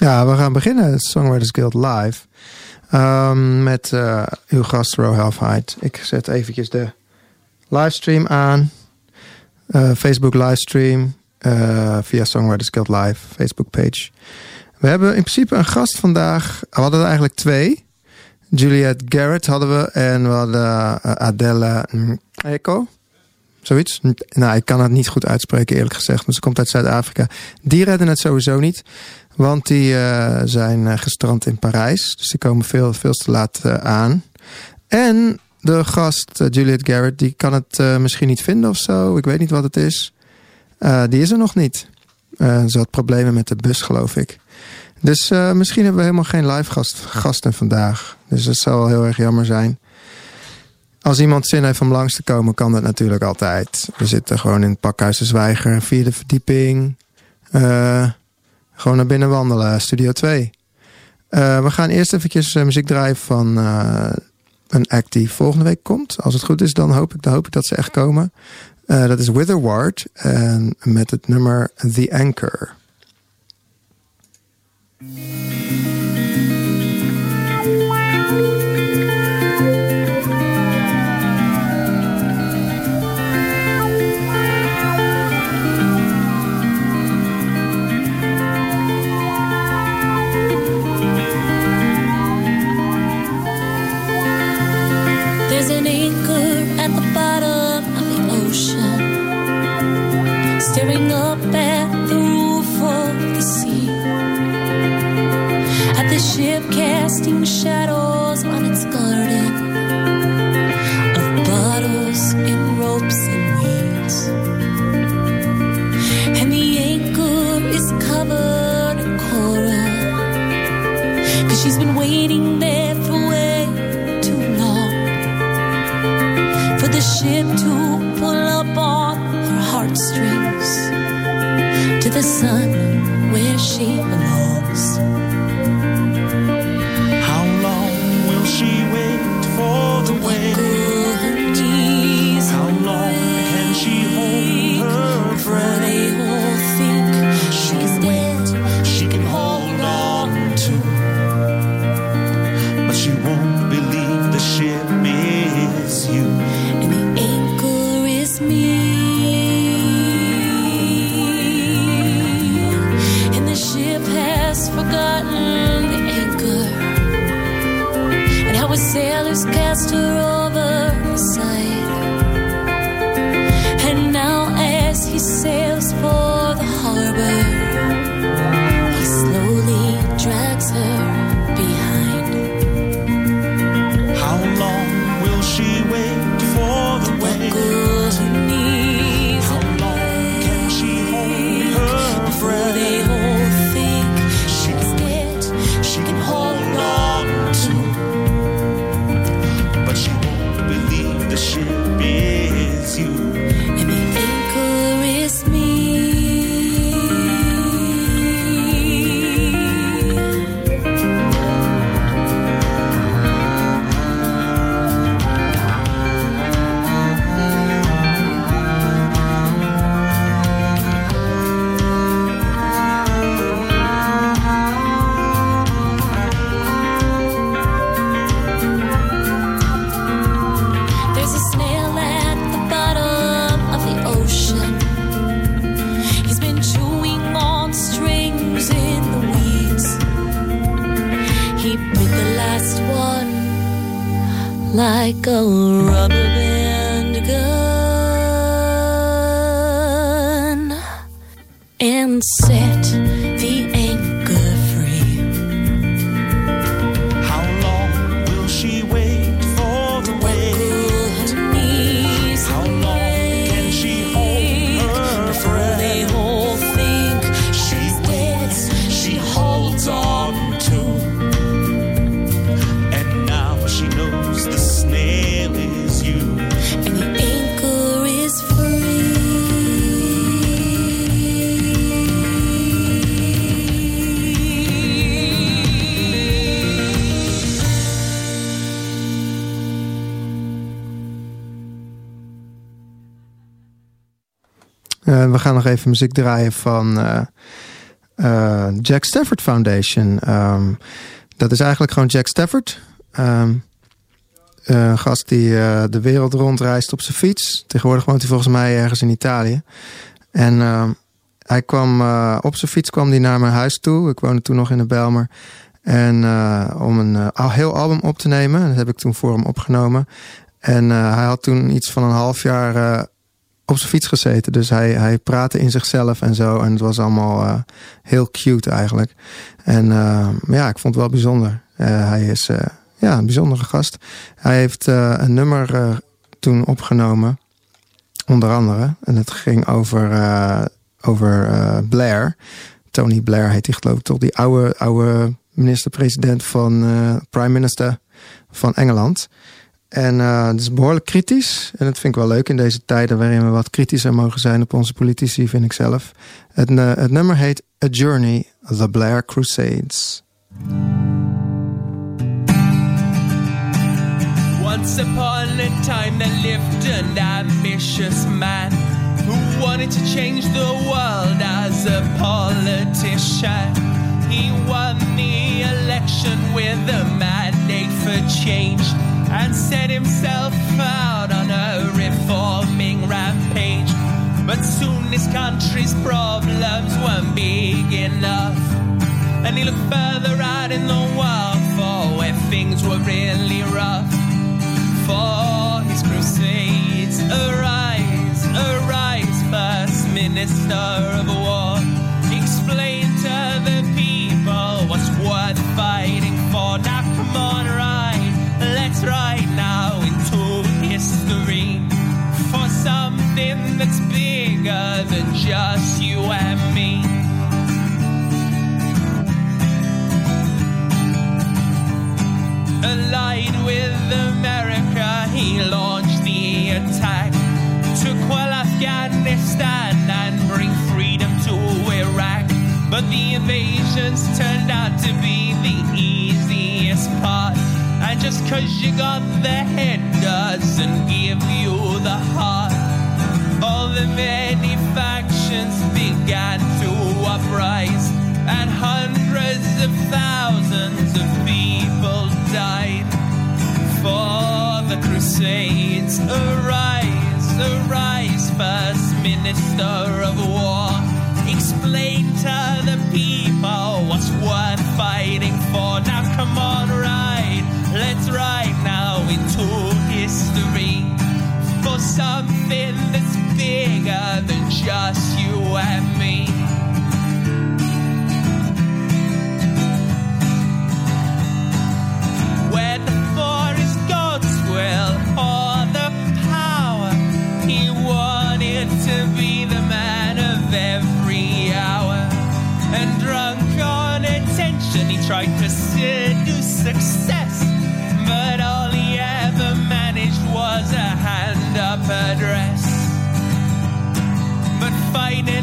Ja, we gaan beginnen. Songwriters Guild live. Um, met uh, uw gast Ro Halfheid. Ik zet eventjes de livestream aan. Uh, Facebook livestream. Uh, via Songwriters Guild live. Facebook page. We hebben in principe een gast vandaag. We hadden er eigenlijk twee. Juliette Garrett hadden we. En we hadden Adele Echo. Zoiets. Nou, ik kan het niet goed uitspreken eerlijk gezegd. Maar ze komt uit Zuid-Afrika. Die redden het sowieso niet. Want die uh, zijn uh, gestrand in Parijs. Dus die komen veel, veel te laat uh, aan. En de gast Juliette Garrett, die kan het misschien niet vinden of zo. Ik weet niet wat het is. die is er nog niet. ze had problemen met de bus, geloof ik. Dus misschien hebben we helemaal geen live gast, gasten vandaag. Dus dat zou wel heel erg jammer zijn. Als iemand zin heeft om langs te komen, kan dat natuurlijk altijd. We zitten gewoon in het pakhuis de Zwijger, vierde verdieping. Gewoon naar binnen wandelen, Studio 2. Uh, we gaan eerst eventjes uh, muziek draaien van uh, een act die volgende week komt. Als het goed is, dan hoop ik, dan hoop ik dat ze echt komen. dat is Witherward en met het nummer The Anchor. Casting shadows even muziek draaien van uh, Jack Stafford Foundation. Ehm, dat is eigenlijk gewoon Jack Stafford. Um, een gast die de wereld rondreist op zijn fiets. Tegenwoordig woont hij volgens mij ergens in Italië. En hij kwam op zijn fiets kwam hij naar mijn huis toe. Ik woonde toen nog in de Belmer. En om een heel album op te nemen. Dat heb ik toen voor hem opgenomen. En hij had toen iets van een half jaar op zijn fiets gezeten. Dus hij, hij praatte in zichzelf en zo. En het was allemaal uh, heel cute eigenlijk. En uh, ja, ik vond het wel bijzonder. Uh, hij is ja, een bijzondere gast. Hij heeft een nummer toen opgenomen. Onder andere. En het ging over, over Blair. Tony Blair heet hij geloof ik toch. Die oude, oude minister-president van prime minister van Engeland. En uh, het is behoorlijk kritisch. En dat vind ik wel leuk in deze tijden waarin we wat kritischer mogen zijn op onze politici, vind ik zelf. Het, uh, het nummer heet A Journey, The Blair Crusades. Once upon a time there lived an ambitious man wanted to change the world as a politician. He won the election with a mandate for change and set himself out on a reforming rampage. But soon his country's problems weren't big enough. And he looked further out in the world for where things were really rough. For his crusades, arise, arise, minister of war. Explain to the people what's worth fighting for. Now come on, right, let's right now into history. For something that's bigger than just you and me. Allied with America, he launched the attack to quell Afghanistan But the invasions turned out to be the easiest part. And just cause you got the head doesn't give you the heart. All the many factions began to uprise, and hundreds of thousands of people died. For the Crusades, arise, arise, First Minister of War. Explain to the people what's worth fighting for. Now come on, ride, let's ride now into history. For something that's bigger than just you and me.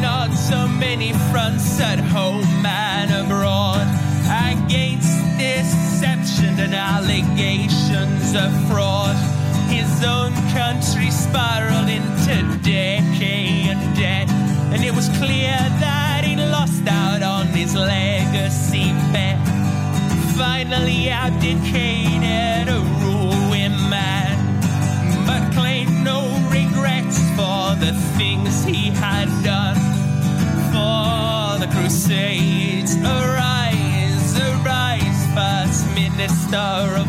On so many fronts at home and abroad against deception and allegations of fraud. His own country spiraled into decay and debt, and it was clear that he lost out on his legacy bet. Finally abdicated a ruined man, but claimed no regrets for the things he had done. For the Crusades, arise, arise, First Minister of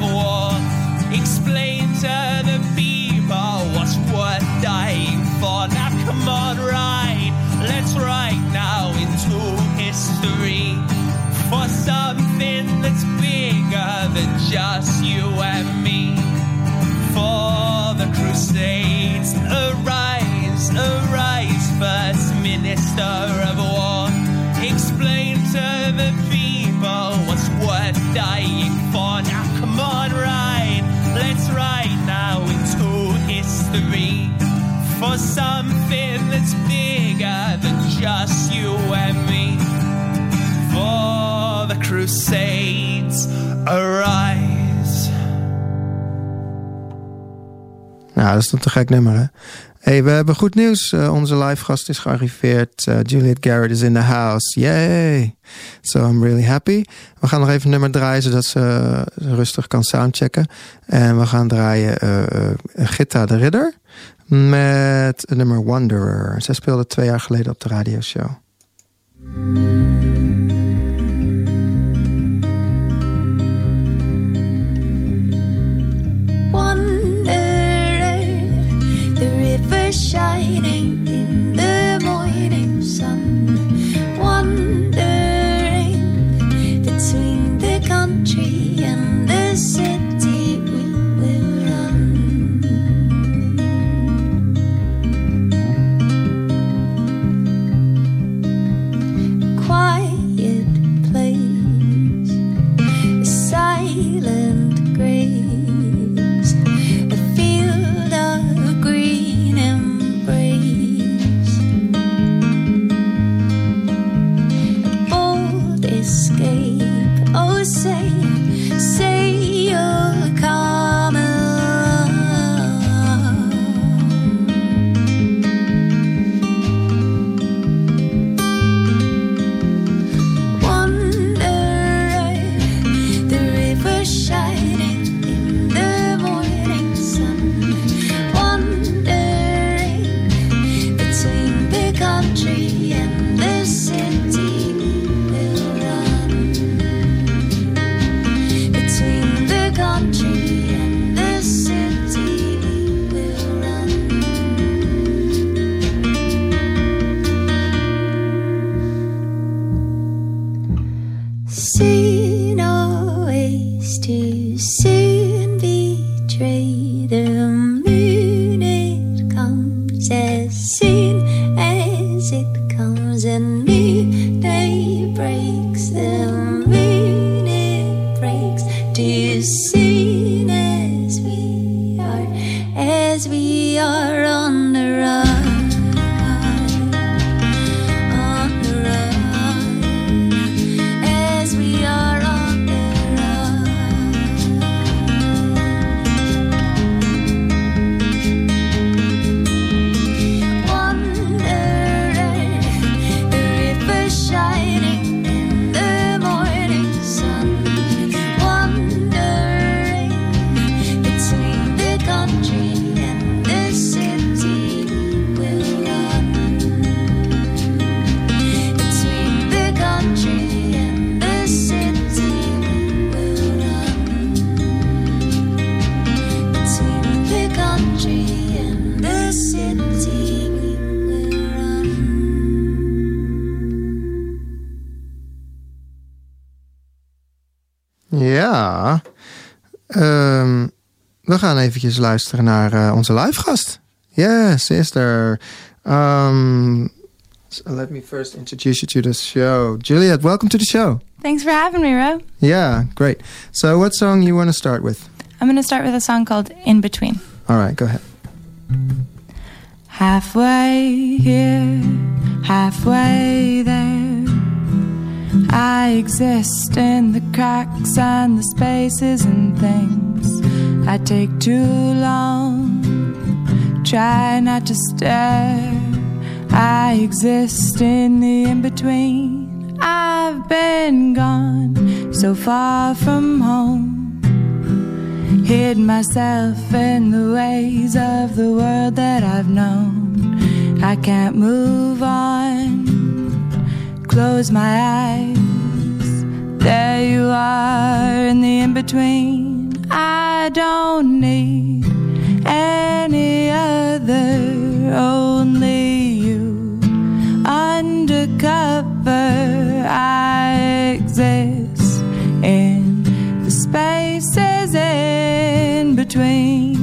Crusades, arise. Ja, dat is een te gek nummer, hè? Hey, we hebben goed nieuws. Uh, onze live gast is gearriveerd. Uh, Juliet Garrett is in the house. Yay! So I'm really happy. We gaan nog even nummer draaien, zodat ze rustig kan soundchecken. En we gaan draaien Gitta de Ridder met nummer Wanderer. Zij speelde twee jaar geleden op de radioshow. We gaan eventjes luisteren naar eh, onze live gast. Yes, is er. Um, so let me first introduce you to the show. Juliet, welcome to the show. Thanks for having me, Ro. Yeah, great. So what song you want to start with? I'm going to start with a song called In Between. All right, go ahead. Halfway here, halfway there. I exist in the cracks and the spaces and things. I take too long, try not to stare. I exist in the in between. I've been gone so far from home. Hid myself in the ways of the world that I've known. I can't move on. Close my eyes. There you are in the in between. I don't need any other, only you. Undercover, I exist in the spaces in between.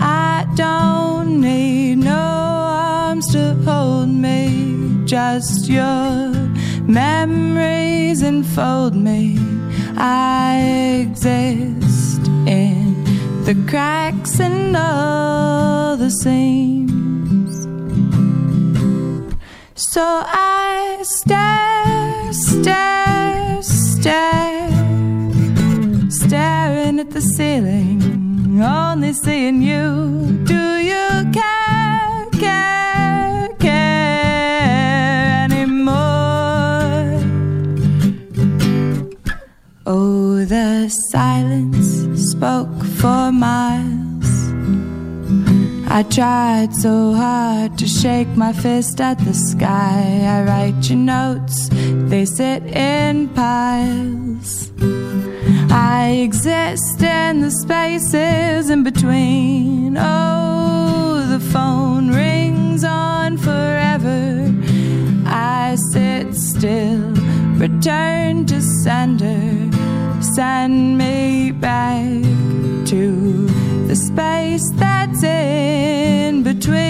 I don't need no arms to hold me, just your memories enfold me. I exist in the cracks and all the seams. So I stare, stare, stare, staring at the ceiling only seeing you. Do you care, Oh, the silence spoke for miles. I tried so hard to shake my fist at the sky. I write your notes, they sit in piles. I exist in the spaces in between. Oh, the phone rings on forever. I sit still, return to sender. Send me back to the space that's in between.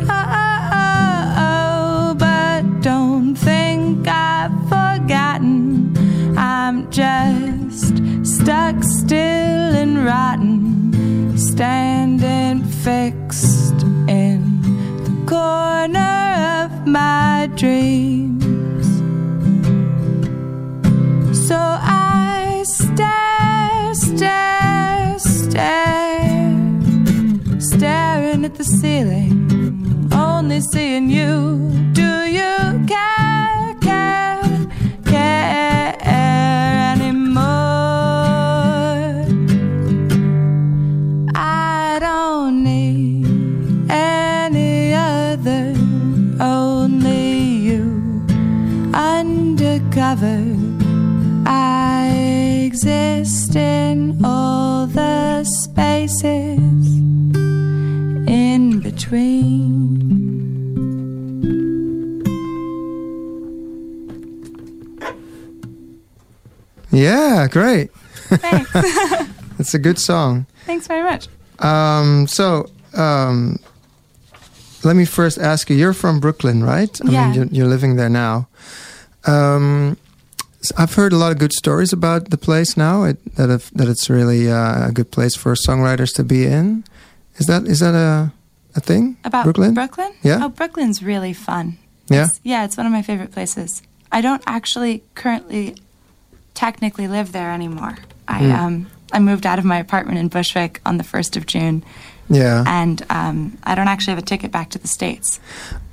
Oh, oh, oh, but don't think I've forgotten. I'm just stuck still and rotten, standing fixed in the corner of my dreams. So I stare, stare, stare, staring at the ceiling, only seeing you. Do you care, great. Thanks. It's a good song. Thanks very much. Um, so, um, let me first ask you. You're from Brooklyn, right? I Yeah. mean, you're, you're living there now. Um, s- I've heard a lot of good stories about the place now. It, that if, that it's really uh, a good place for songwriters to be in. Is that is that a a thing? About Brooklyn? Brooklyn? Yeah. Oh, Brooklyn's really fun. Yeah. It's- yeah, it's one of my favorite places. I don't actually currently technically live there anymore. I Hmm. um I moved out of my apartment in Bushwick on the first of June, Yeah. and um, I don't actually have a ticket back to the states.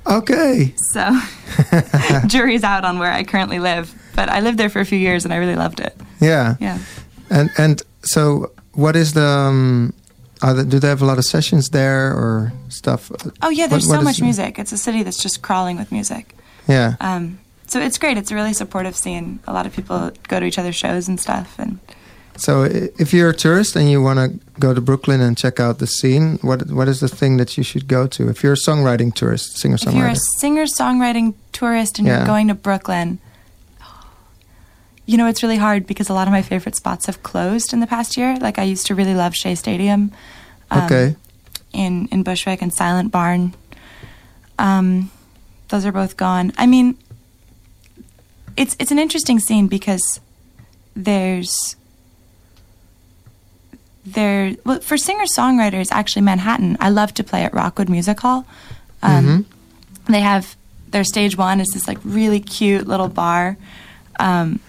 Okay. So jury's out on where I currently live. But I lived there for a few years, and I really loved it. Yeah. Yeah. And and so, what is the? Um, are the, do they have a lot of sessions there or stuff? Oh yeah, there's What- what so much the- music. It's a city that's just crawling with music. Yeah. Um, so it's great. It's a really supportive scene. A lot of people go to each other's shows and stuff. And So, if you're a tourist and you want to go to Brooklyn and check out the scene, what what is the thing that you should go to? If you're a songwriting tourist, singer songwriter. If you're a singer songwriting tourist and Yeah. you're going to Brooklyn, you know it's really hard because a lot of my favorite spots have closed in the past year. Like I used to really love Shea Stadium. um, Okay. In in Bushwick and Silent Barn. Um, those are both gone. I mean, it's it's an interesting scene because there's there well for singer songwriters actually Manhattan. I love to play at Rockwood Music Hall. Um, They have their stage one is this like really cute little bar. Um,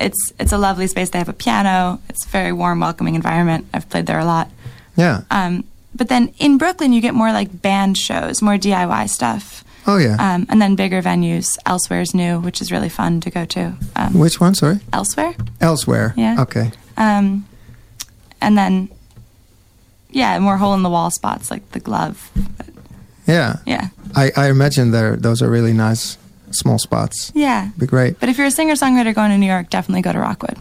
it's it's a lovely space. They have a piano. It's a very warm, welcoming environment. I've played there a lot. Yeah. Um, but then in Brooklyn, you get more like band shows, more DIY stuff. Oh yeah. Um, and then bigger venues. Elsewhere is new, which is really fun to go to. Um, Which one? Sorry. Elsewhere. Elsewhere. Yeah. Okay. Um, and then, yeah, more hole in the wall spots like the Glove. Yeah. Yeah, I, I imagine there those are really nice small spots. yeah. Be great. But if you're a singer songwriter going to New York, definitely go to Rockwood.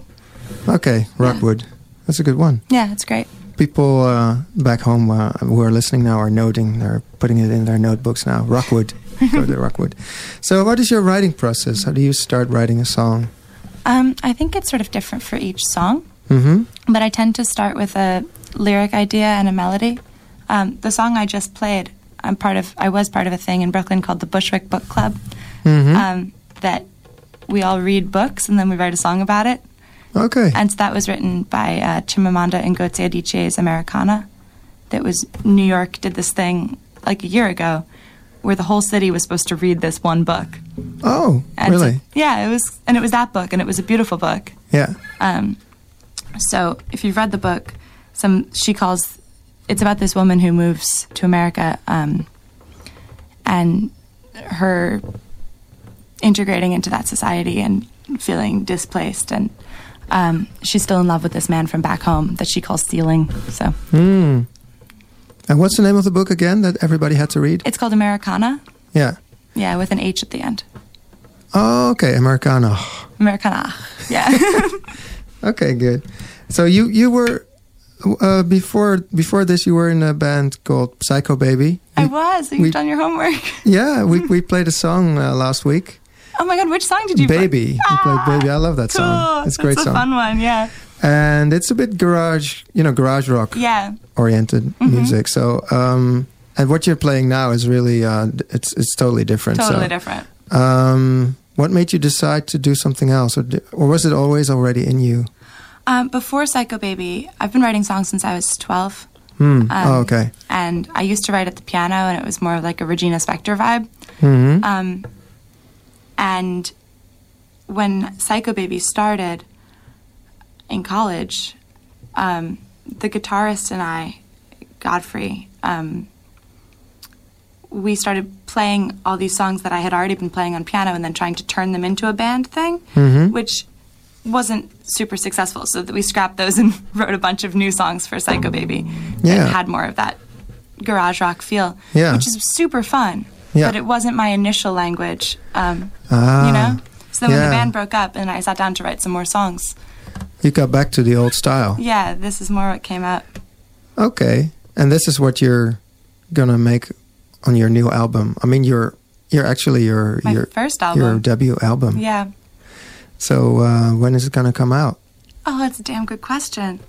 Okay. Rockwood. That's a good one. Yeah, it's great. People uh, back home uh, who are listening now are noting. They're putting it in their notebooks now. Rockwood. Go to Rockwood. So, what is your writing process? How do you start writing a song? Um, I think it's sort of different for each song. Mm-hmm. but I tend to start with a lyric idea and a melody. Um, the song I just played, I'm part of. I was part of a thing in Brooklyn called the Bushwick Book Club. Mm-hmm. Um, that we all read books and then we write a song about it. okay. And so that was written by uh, Chimamanda Ngozi Adichie's Americanah. That was New York did this thing like a year ago, where the whole city was supposed to read this one book. oh, And really? yeah, it was, and it was that book, and it was a beautiful book. Yeah. Um, So if you've read the book, some she calls it's about this woman who moves to America um, and her integrating into that society and feeling displaced and um, she's still in love with this man from back home that she calls Ceiling. So Hmm. And what's the name of the book again that everybody had to read? it's called Americanah. Yeah. Yeah, with an H at the end. Oh, okay. Americanah. Americanah. Yeah. Okay, good. So you you were uh, before before this you were in a band called Psycho Baby. I was. You've we- done your homework. Yeah, we we played a song uh, last week. Oh my god, which song did you play? Baby. We played Baby. I love that Cool. song. It's a great That's song. a fun one, yeah. And it's a bit garage, you know, garage rock Yeah. oriented Mm-hmm. music. So, um, and what you're playing now is really, uh, it's it's totally different. Totally so, different. Um, what made you decide to do something else, or, or was it always already in you? Um, before Psycho Baby, I've been writing songs since I was 12. Hmm. Um, oh, okay. And I used to write at the piano, and it was more of like a Regina Spektor vibe. hmm Um, and when Psycho Baby started in college, um, the guitarist and I, Godfrey, um, we started playing all these songs that I had already been playing on piano and then trying to turn them into a band thing, Mhm. which wasn't super successful. So that we scrapped those and wrote a bunch of new songs for Psycho Baby Yeah. that had more of that garage rock feel, Yeah. which is super fun. Yeah. But it wasn't my initial language, um, Ah, you know. So then when the band broke up and I sat down to write some more songs, You got back to the old style. yeah, this is more what came out. Okay, and this is what you're gonna make on your new album. I mean, you're you're actually your My your first album, your debut album. Yeah. So uh, when is it gonna come out? Oh, that's a damn good question.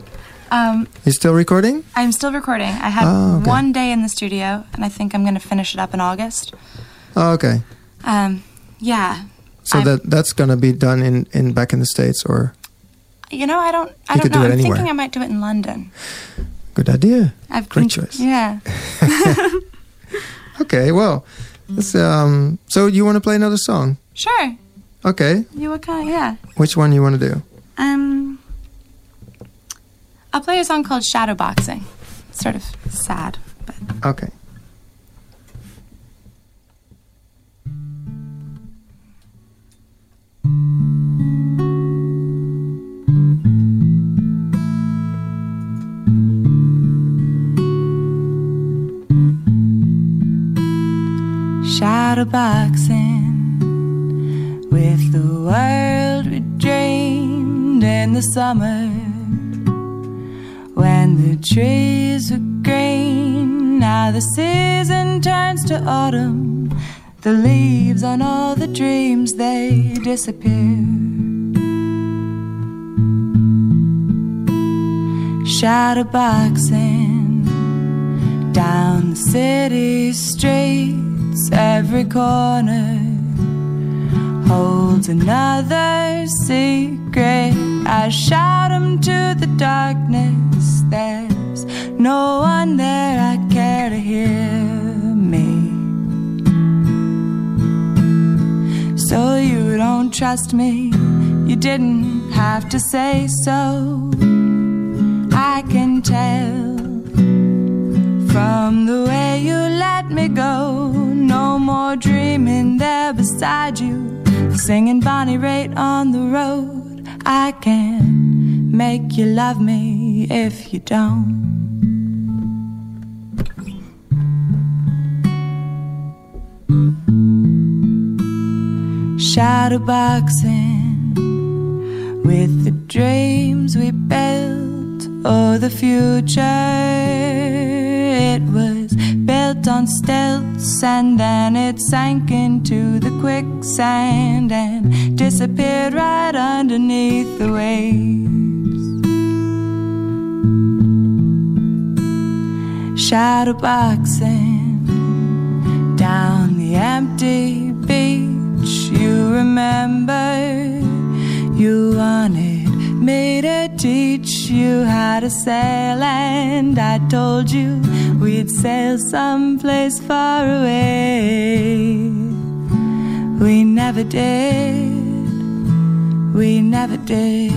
Um, You still recording? I'm still recording. I had Oh, okay. one day in the studio, and I think I'm going to finish it up in August. Oh, okay. Um, yeah. So I'm- that that's gonna be done in, in back in the states, or You know, I don't. I You don't know. I'm anywhere. thinking I might do it in London. good idea. I've Great been- choice. Yeah. Okay, well, um, so you want to play another song? Sure. Okay, You kind? Yeah. which one you want to do? Um. I'll play a song called Shadow Shadowboxing. Sort of sad, but Okay. Shadowboxing with the world we dreamed in the summer when the trees were green. Now the season turns to autumn. The leaves on all the dreams they disappear. Shadowboxing down the city every corner holds another secret. I shout 'em to the darkness. There's no one there I care to hear me. So you don't trust me, you didn't have to say so. I can tell from the way you let me go. No more dreaming there beside you, singing Bonnie Raitt on the road. I can't make you love me if you don't. Shadowboxing with the dreams we built or the future. It was on stilts and then it sank into the quicksand and disappeared right underneath the waves. Shadowboxing down the empty beach. You remember you wanted me to teach you how to sail, and I told you we'd sail someplace far away. We never did, we never did.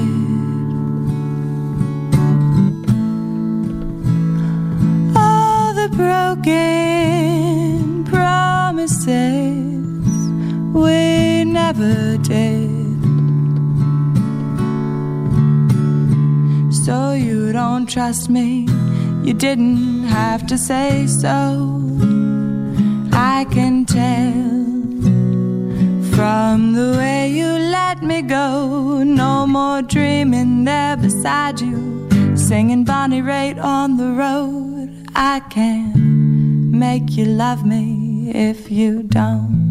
All the broken promises we never did. So you don't trust me you didn't have to say so. I can tell from the way you let me go. No more dreaming there beside you, singing Bonnie Raitt on the road. I can make you love me if you don't.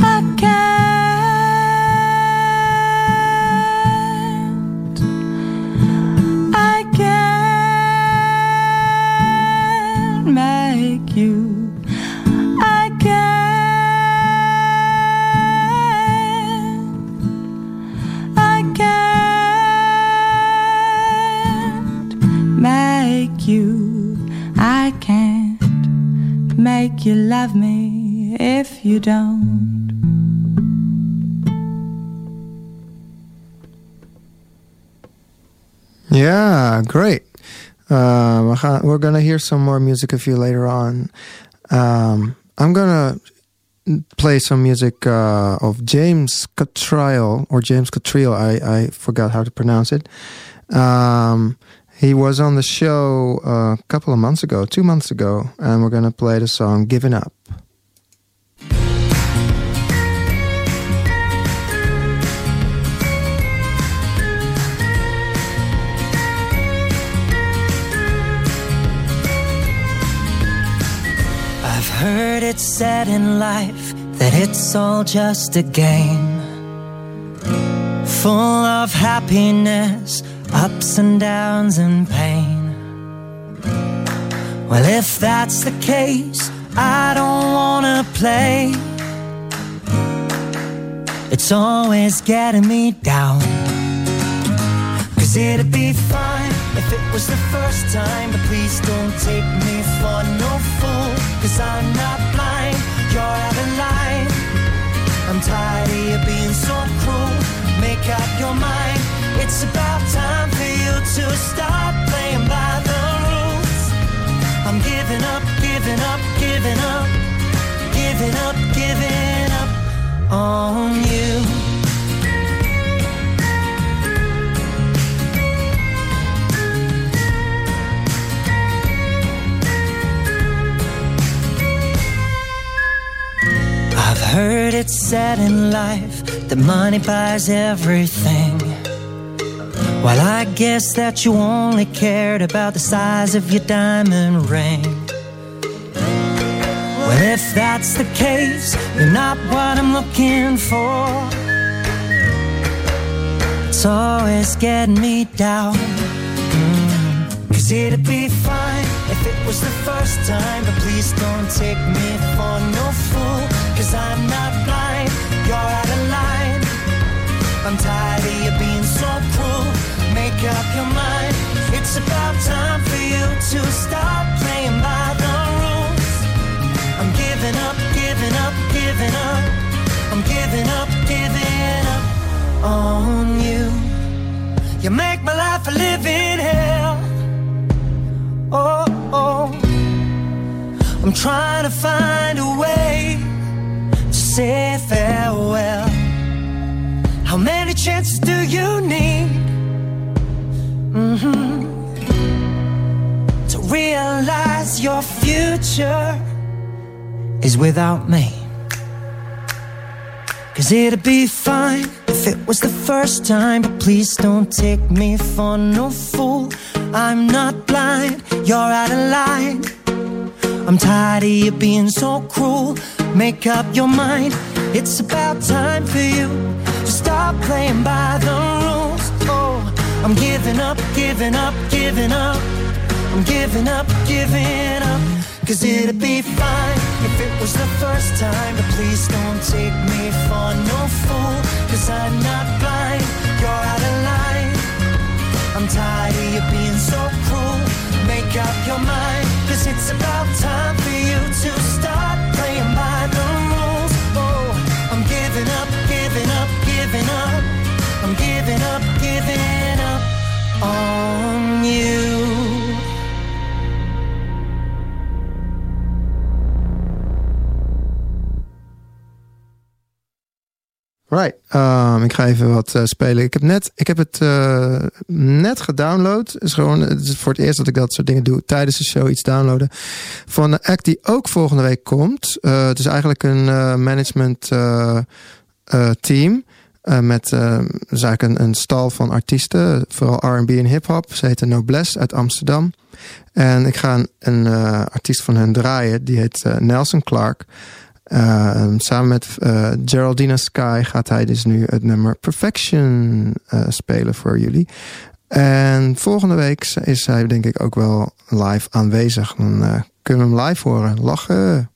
I can't. You love me if you don't. Yeah, great. Uh, we're gonna hear some more music of you later on. Um, I'm gonna play some music uh, of James Catriel or James Catriel. I, I forgot how to pronounce it. Um, he was on the show uh, a couple of months ago, two months ago, and we're gonna play the song "Giving Up." I've heard it said in life that it's all just a game. Full of happiness, ups and downs, and pain. Well, if that's the case, I don't wanna play. It's always getting me down. Cause it'd be fine if it was the first time, but please don't take me for no fool. Cause I'm not blind, you're out of line. I'm tired of you being so cruel. Make up your mind, it's about time for you to start playing by the rules. I'm giving up, giving up, giving up, giving up, giving up on you. I've heard it said in life that money buys everything. Well, I guess that you only cared about the size of your diamond ring. Well, if that's the case, you're not what I'm looking for. It's always getting me down. Mm. Cause it'd be fine if it was the first time, but please don't take me for no fool. Cause I'm not blind, you're out of line. I'm tired of you being so cruel. Up your mind. It's about time for you to stop playing by the rules. I'm giving up, giving up, giving up. I'm giving up, giving up on you. You make my life a living hell. Oh, oh. I'm trying to find a way to say farewell. How many chances do you need Mhm. to realize your future is without me? Cause it'd be fine if it was the first time, but please don't take me for no fool. I'm not blind, you're out of line. I'm tired of you being so cruel. Make up your mind, it's about time for you to stop playing by the rules. I'm giving up, giving up, giving up. I'm giving up, giving up. Cause it'd be fine if it was the first time. But please don't take me for no fool. Cause I'm not blind, you're out of line. I'm tired of you being so cruel. Make up your mind, cause it's about time for you to Right. Um, ik ga even wat uh, spelen. Ik heb, net, ik heb het uh, net gedownload. Is gewoon het is voor het eerst dat ik dat soort dingen doe. Tijdens de show iets downloaden. Van een act die ook volgende week komt. Uh, het is eigenlijk een management team. met dus eigenlijk een, een stal van artiesten. Vooral R&B en hip-hop. Ze heten Noblesse uit Amsterdam. En ik ga een, een artiest van hen draaien. Die heet Nelson Clark. Uh, samen met uh, Geraldina Sky gaat hij dus nu het nummer Perfection uh, spelen voor jullie. En volgende week is hij denk ik ook wel live aanwezig. Dan kunnen we hem live horen. Lachen!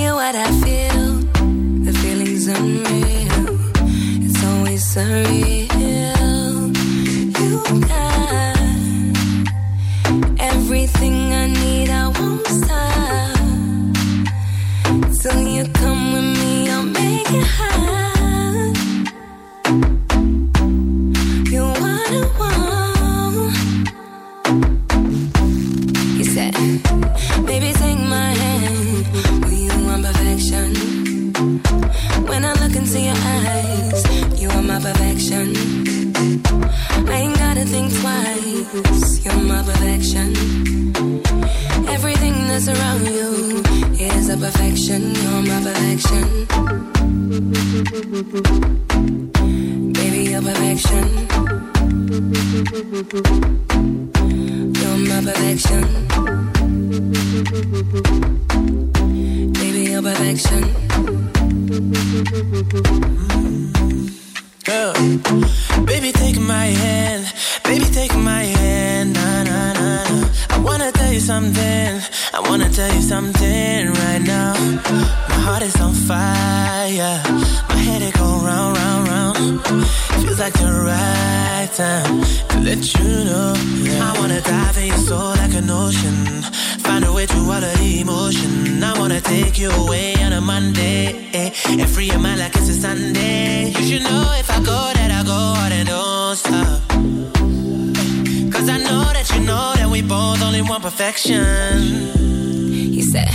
Feel what I feel? Wanna tell you something. I wanna tell you something right now. My heart is on fire. My head it go round, round, round. Feels like the right time to let you know. I wanna dive in your soul like an ocean. Find a way through all of the emotion. I wanna take you away on a Monday and free your mind like it's a Sunday. You should know if I go that I go hard and don't stop. Cause I know that you know that we both only want perfection. He said,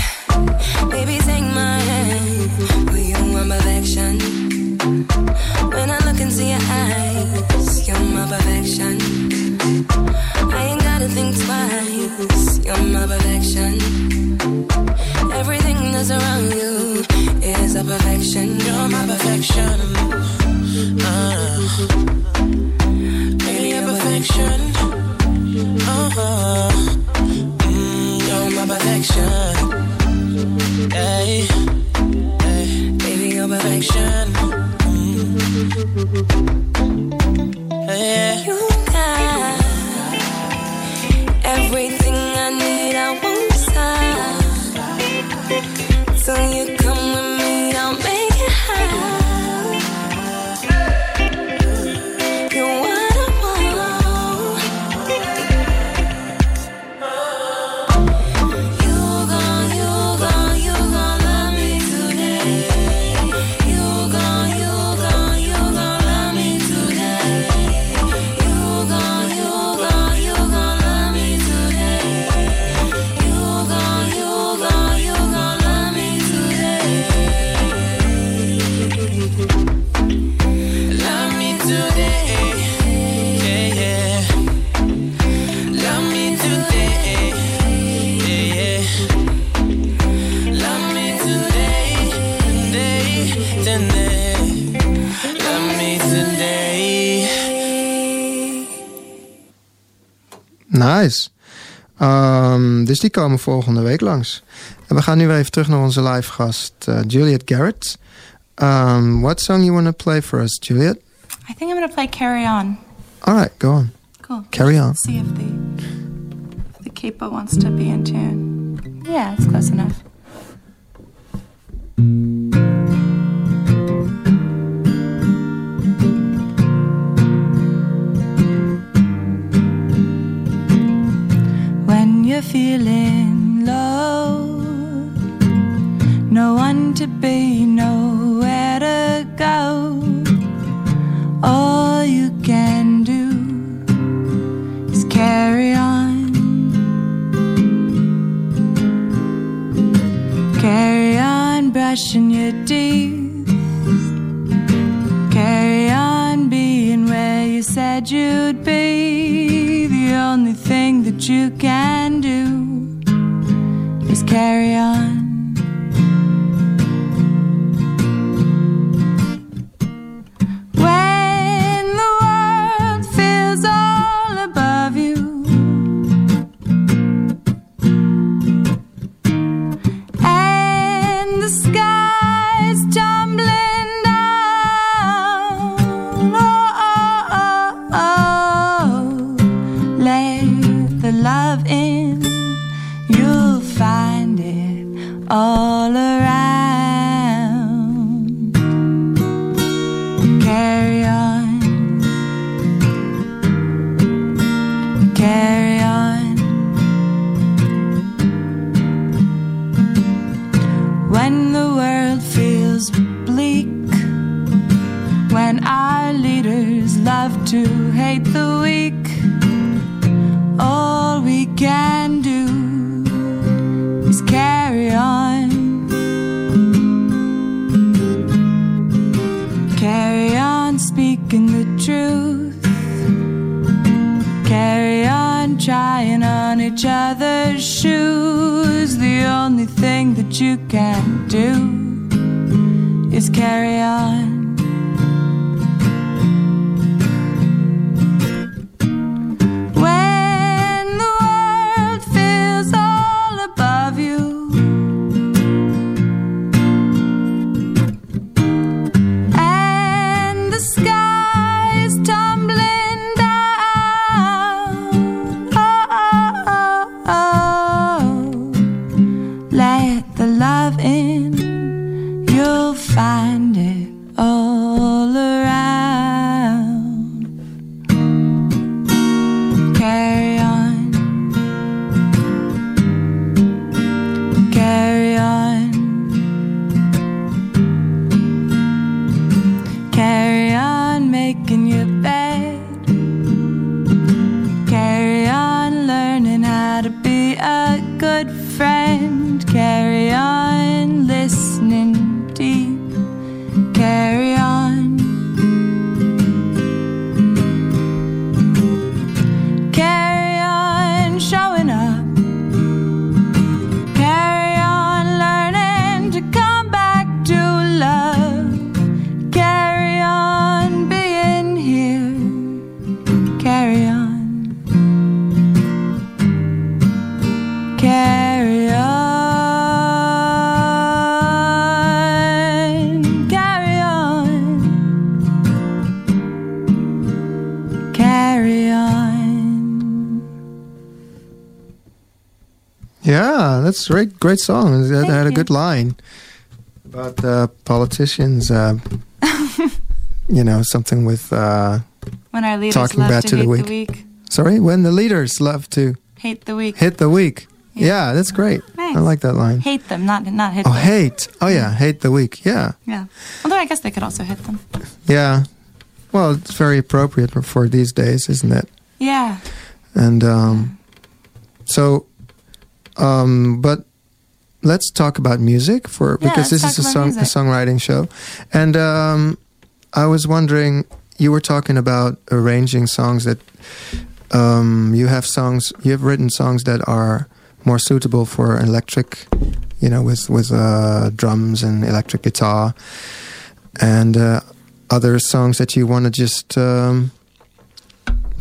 Baby, take my hand. Will you want perfection? When I look into your eyes, you're my perfection. I ain't gotta think twice. You're my perfection. Everything that's around you is a perfection. You're my perfection. Uh, baby, you're perfection. Mm, you're my perfection. Baby, you're perfection. Mm. You got everything I need. I won't stop you Nice. Um, dus die komen volgende week langs. En we gaan nu weer even terug naar onze live gast, uh, Juliet Garrett. Um, what song you want to play for us, Juliet? I think I'm going to play Carry On. All right, go on. Cool. Carry on. See if the, the capo wants to be in tune. Yeah, it's close enough. You're feeling low. No one to be, nowhere to go. All you can do is carry on. Carry on brushing your teeth. Carry on being where you said you'd be. The only thing that you can do is carry on. That's great, great song. It Thank had a good line about uh, politicians. Uh, you know, something with. Uh, When our leaders Talking love back to, to the hate weak. the weak, sorry, when the leaders love to hate the weak, hit the weak. Yeah. Yeah, that's great. Nice. I like that line. hate them, not not hit Oh, them. hate. Oh, yeah, hate the weak. Yeah, Yeah. Although I guess they could also hit them. yeah. Well, it's very appropriate for, for these days, isn't it? Yeah. And um, so, um, but let's talk about music for Yeah, because this is a song a songwriting show, and um, I was wondering, you were talking about arranging songs that um, you have songs you have written songs that are more suitable for electric, you know, with with uh, drums and electric guitar, and uh, other songs that you want to just um,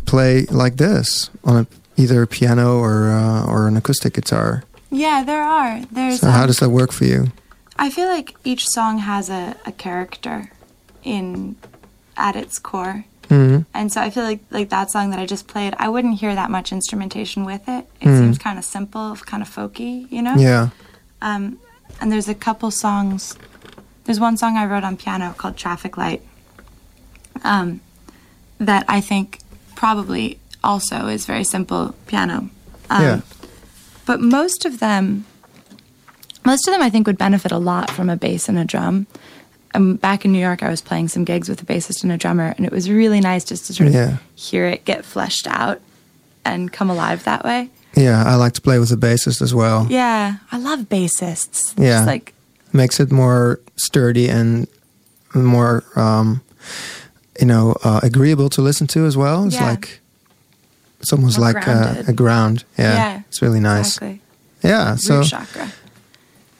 play like this on a, either a piano or uh, or an acoustic guitar. Yeah, there are. There's. So how um, does that work for you? I feel like each song has a, a character in at its core. hmm And so I feel like like that song that I just played, I wouldn't hear that much instrumentation with it. It Mm. seems kind of simple, kind of folky, you know? Yeah. Um, and there's a couple songs. There's one song I wrote on piano called Traffic Light um, that I think probably also is very simple piano. Um, Yeah. but most of them, most of them, I think, would benefit a lot from a bass and a drum. Um, back in New York, I was playing some gigs with a bassist and a drummer, and it was really nice just to sort of Yeah. hear it get fleshed out and come alive that way. Yeah, I like to play with a bassist as well. Yeah, I love bassists. Yeah. It's like Makes it more sturdy and more, um, you know, uh, agreeable to listen to as well. It's Yeah. like it's almost More like grounded. a ground. Yeah, Yeah, it's really nice. exactly. Yeah, so root chakra.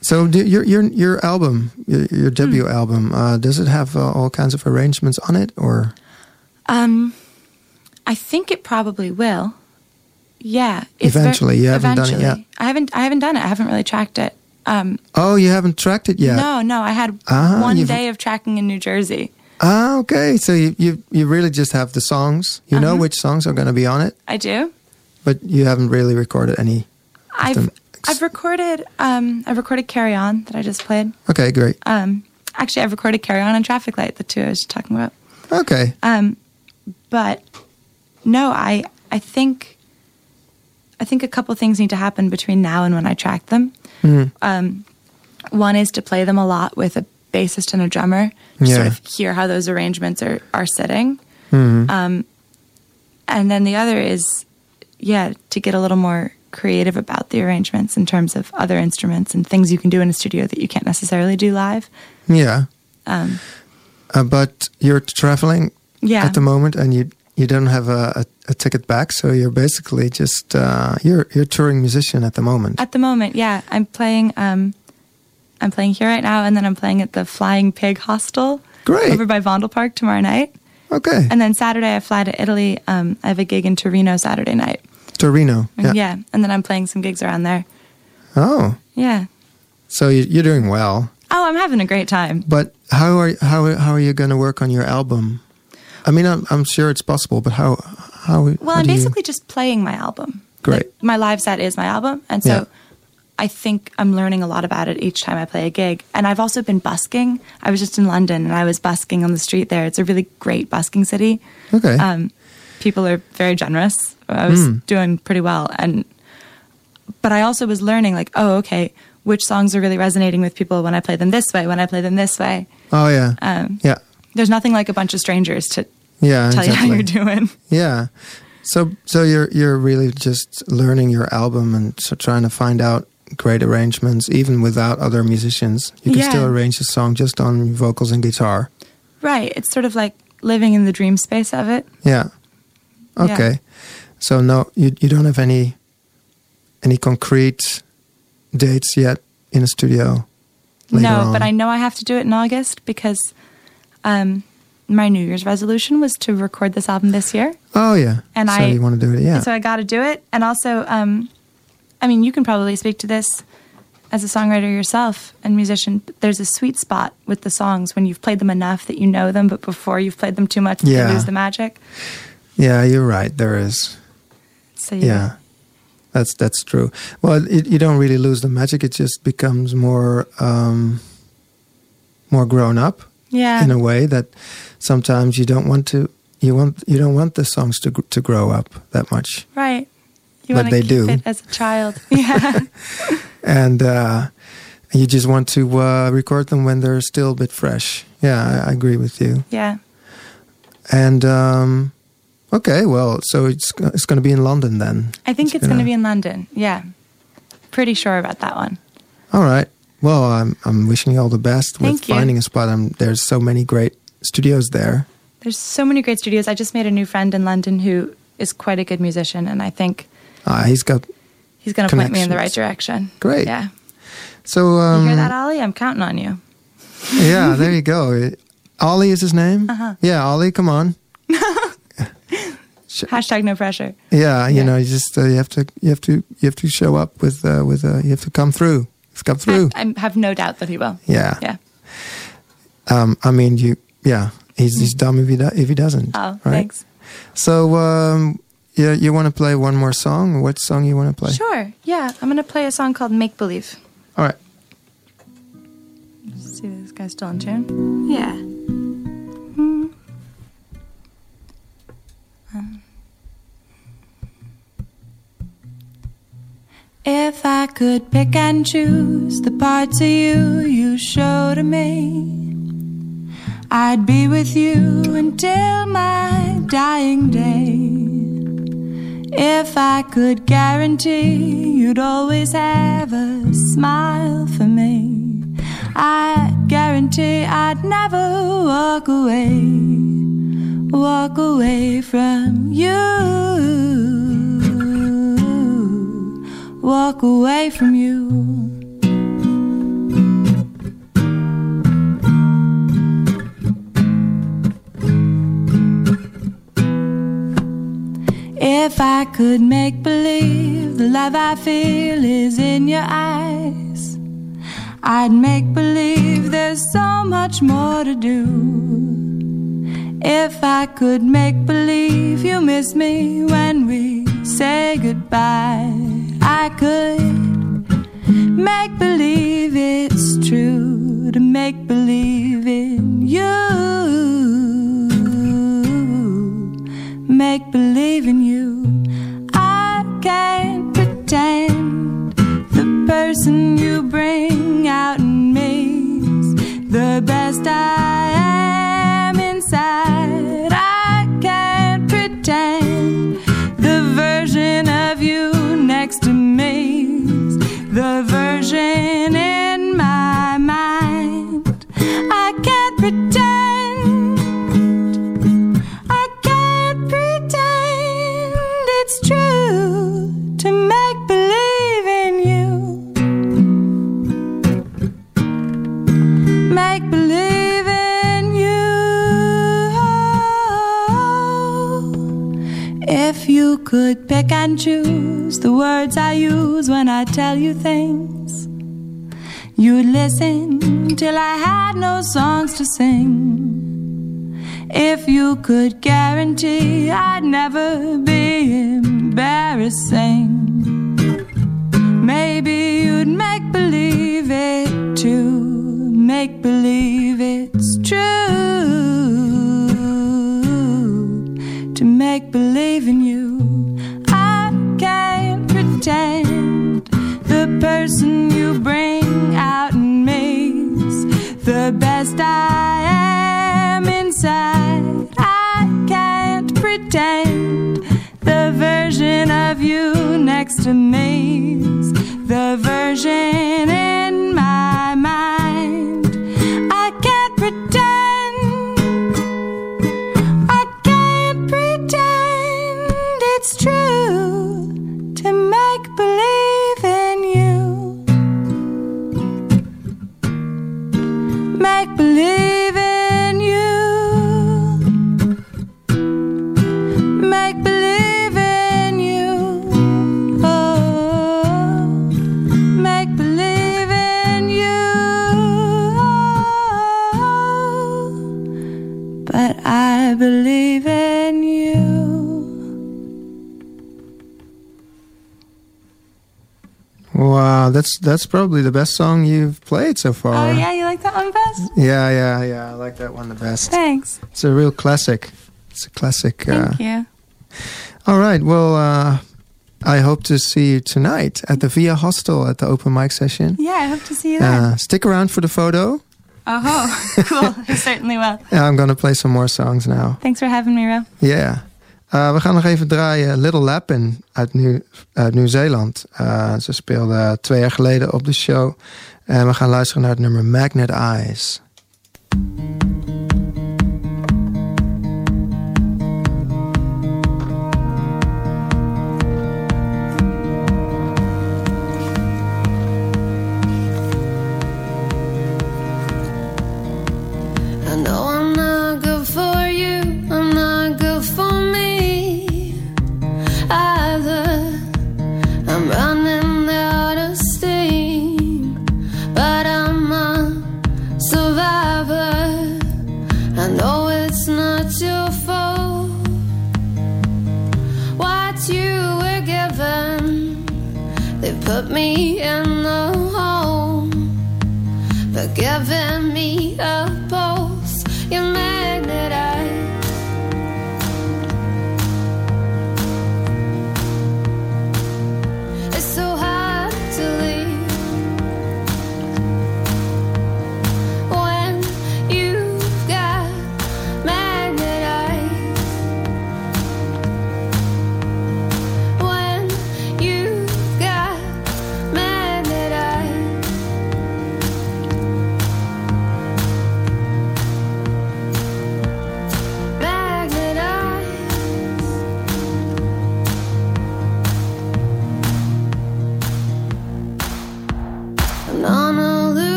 so your your your album, your, your Hmm. debut album, uh, does it have uh, all kinds of arrangements on it, or Um, I think it probably will. Yeah, eventually, ver- Eventually, you haven't done it yet. I haven't. I haven't done it. I haven't really tracked it. Um, oh, you haven't tracked it yet? No, no. I had Ah, one day of tracking in New Jersey. Ah, okay. So you you you really just have the songs. You know Uh-huh. which songs are going to be on it, I do. but you haven't really recorded any. I've them- I've recorded. Um, I've recorded "Carry On" that I just played. Okay, great. Um, actually, I've recorded "Carry On" and "Traffic Light," the two I was talking about. Okay. Um, but no, I I think I think a couple things need to happen between now and when I track them. Mhm. Um, one is to play them a lot with a bassist and a drummer, to Yeah. sort of hear how those arrangements are are sitting. Mhm. Um, and then the other is, yeah, to get a little more creative about the arrangements in terms of other instruments and things you can do in a studio that you can't necessarily do live. Yeah. Um, Uh, but you're traveling Yeah. at the moment, and you you don't have a, a, a ticket back, so you're basically just uh, you're you're touring musician at the moment. At the moment, yeah, I'm playing. Um, I'm playing here right now, and then I'm playing at the Flying Pig Hostel Great. over by Vondel Park tomorrow night. okay. And then Saturday, I fly to Italy. Um, I have a gig in Torino Saturday night. Torino. Yeah. yeah, and then I'm playing some gigs around there. Oh, Yeah. so you, you're doing well. Oh, I'm having a great time. But how are how how are you going to work on your album? I mean, I'm I'm sure it's possible, but how how? Well, how I'm do you- basically just playing my album. Great. Like, my live set is my album, and so Yeah. I think I'm learning a lot about it each time I play a gig. And I've also been busking. I was just in London, and I was busking on the street there. It's a really great busking city. okay. Um, people are very generous. I was Mm. doing pretty well, and but I also was learning like, oh, okay, which songs are really resonating with people when I play them this way, when I play them this way. oh yeah, Um, yeah, There's nothing like a bunch of strangers to yeah. tell you how you're doing. Yeah. So so you're you're really just learning your album and so trying to find out great arrangements even without other musicians. You can Yeah. still arrange a song just on vocals and guitar. Right. It's sort of like living in the dream space of it. Yeah. Yeah. Okay. So no you you don't have any any concrete dates yet in a studio. no, on. but I know I have to do it in August because um, my New Year's resolution was to record this album this year. Oh yeah. And so I- you want to do it, yeah. So I got to do it. And also, um, I mean, you can probably speak to this as a songwriter yourself and musician. There's a sweet spot with the songs when you've played them enough that you know them, but before you've played them too much, Yeah. they lose the magic. yeah, you're right. There is. So you, Yeah, that's that's true. Well, it, you don't really lose the magic. It just becomes more um, more grown up yeah, in a way that sometimes you don't want to. You want you don't want the songs to to grow up that much, right. You But they do. it as a child. Yeah, and uh, you just want to uh, record them when they're still a bit fresh. Yeah, I, I agree with you. yeah. And um, okay, well, so it's it's going to be in London then. I think It's it's going to be in London. Yeah, pretty sure about that one. All right. Well, I'm I'm wishing you all the best with you. finding a spot. Um, there's so many great studios there. There's so many great studios. I just made a new friend in London who is quite a good musician, and I think Uh, he's got he's going to point me in the right direction. Great. Yeah. so. You Um, hear that, Ollie? I'm counting on you. yeah, there you go. Ollie is his name. Uh-huh. Yeah, Ollie, come on. Hashtag no pressure. Yeah, you Yeah. know, you just uh, you have to you have to you have to show up with uh, with uh, you have to come through. It's come through. I, I have no doubt that he will. Yeah. Yeah. Um, I mean, you. Yeah, he's he's dumb if he do, if he doesn't. Oh, right? thanks. So, um, yeah, you want to play one more song? What song you want to play? Sure. Yeah. I'm going to play a song called Make Believe. All right. See if this guy's still in tune. Yeah. Hmm. Um. If I could pick and choose the parts of you you show to me, I'd be with you until my dying day. If I could guarantee you'd always have a smile for me, I guarantee I'd never walk away, walk away from you, walk away from you. I could make believe the love I feel is in your eyes, I'd make believe there's so much more to do. If I could make believe you miss me when we say goodbye, I could make believe it's true to make believe in you make believe in you. I the person you bring out in me's the best I am inside. I can't pretend the version of you next to me's the version and choose the words I use when I tell you things. You'd listen till I had no songs to sing. If you could guarantee I'd never be embarrassing, maybe you'd make believe it too. Make believe best I am inside. I can't pretend the version of you next to me's the version in my mind. Wow, that's that's probably the best song you've played so far. Oh yeah, you like that one best? yeah, yeah, yeah. I like that one the best. Thanks. It's a real classic. It's a classic. Uh, Thank you. all right. Well, uh, I hope to see you tonight at the Via Hostel at the open mic session. Yeah, I hope to see you there. Uh, stick around for the photo. oh, cool. I certainly will. Yeah, I'm gonna play some more songs now. Thanks for having me, Ro. Yeah. Uh, we gaan nog even draaien Little Lapin uit, Nieuw- uit Nieuw-Zeeland. Uh, ze speelde twee jaar geleden op de show. En we gaan luisteren naar het nummer Magnet Eyes. Put me in the hole. But giving me a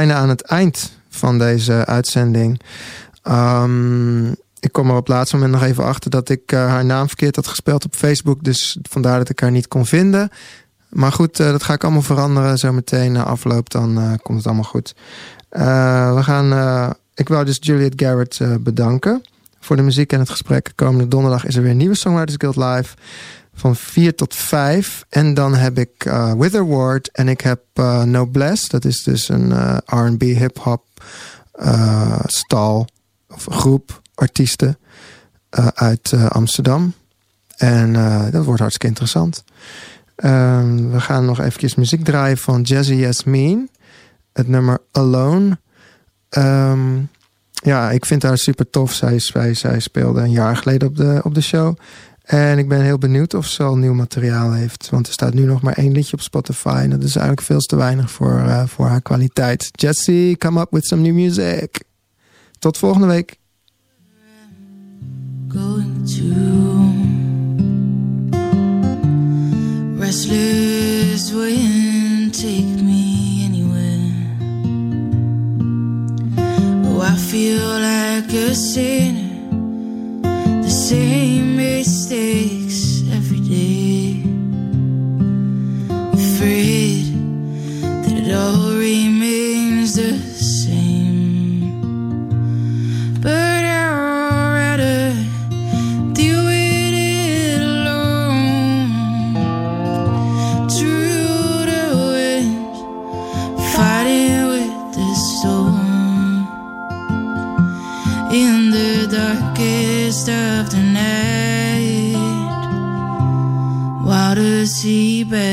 bijna aan het eind van deze uitzending. Um, ik kom er op laatste moment nog even achter dat ik uh, haar naam verkeerd had gespeeld op Facebook. Dus vandaar dat ik haar niet kon vinden. Maar goed, uh, dat ga ik allemaal veranderen. Zometeen na afloop, dan komt het allemaal goed. we gaan, ik wou dus Juliet Garrett bedanken voor de muziek en het gesprek. Komende donderdag is er weer een nieuwe Songwriters Guild Live van 4 tot 5. En dan heb ik uh, Witherward en ik heb uh, Noblesse. Dat is dus een uh, R&B hip-hop stal of groep artiesten uit Amsterdam. En dat wordt hartstikke interessant. Um, we gaan nog eventjes muziek draaien van Jazzy Yasmin. Het nummer Alone. Um, ja, ik vind haar super tof. Zij, zij, zij speelde een jaar geleden op de, op de show. En ik ben heel benieuwd of ze al nieuw materiaal heeft. Want er staat nu nog maar één liedje op Spotify. En dat is eigenlijk veel te weinig voor, uh, voor haar kwaliteit. Jessie, come up with some new music. Tot volgende week. Going to Restless take me anywhere Oh, I feel like Same mistakes every day. Afraid dzīvē.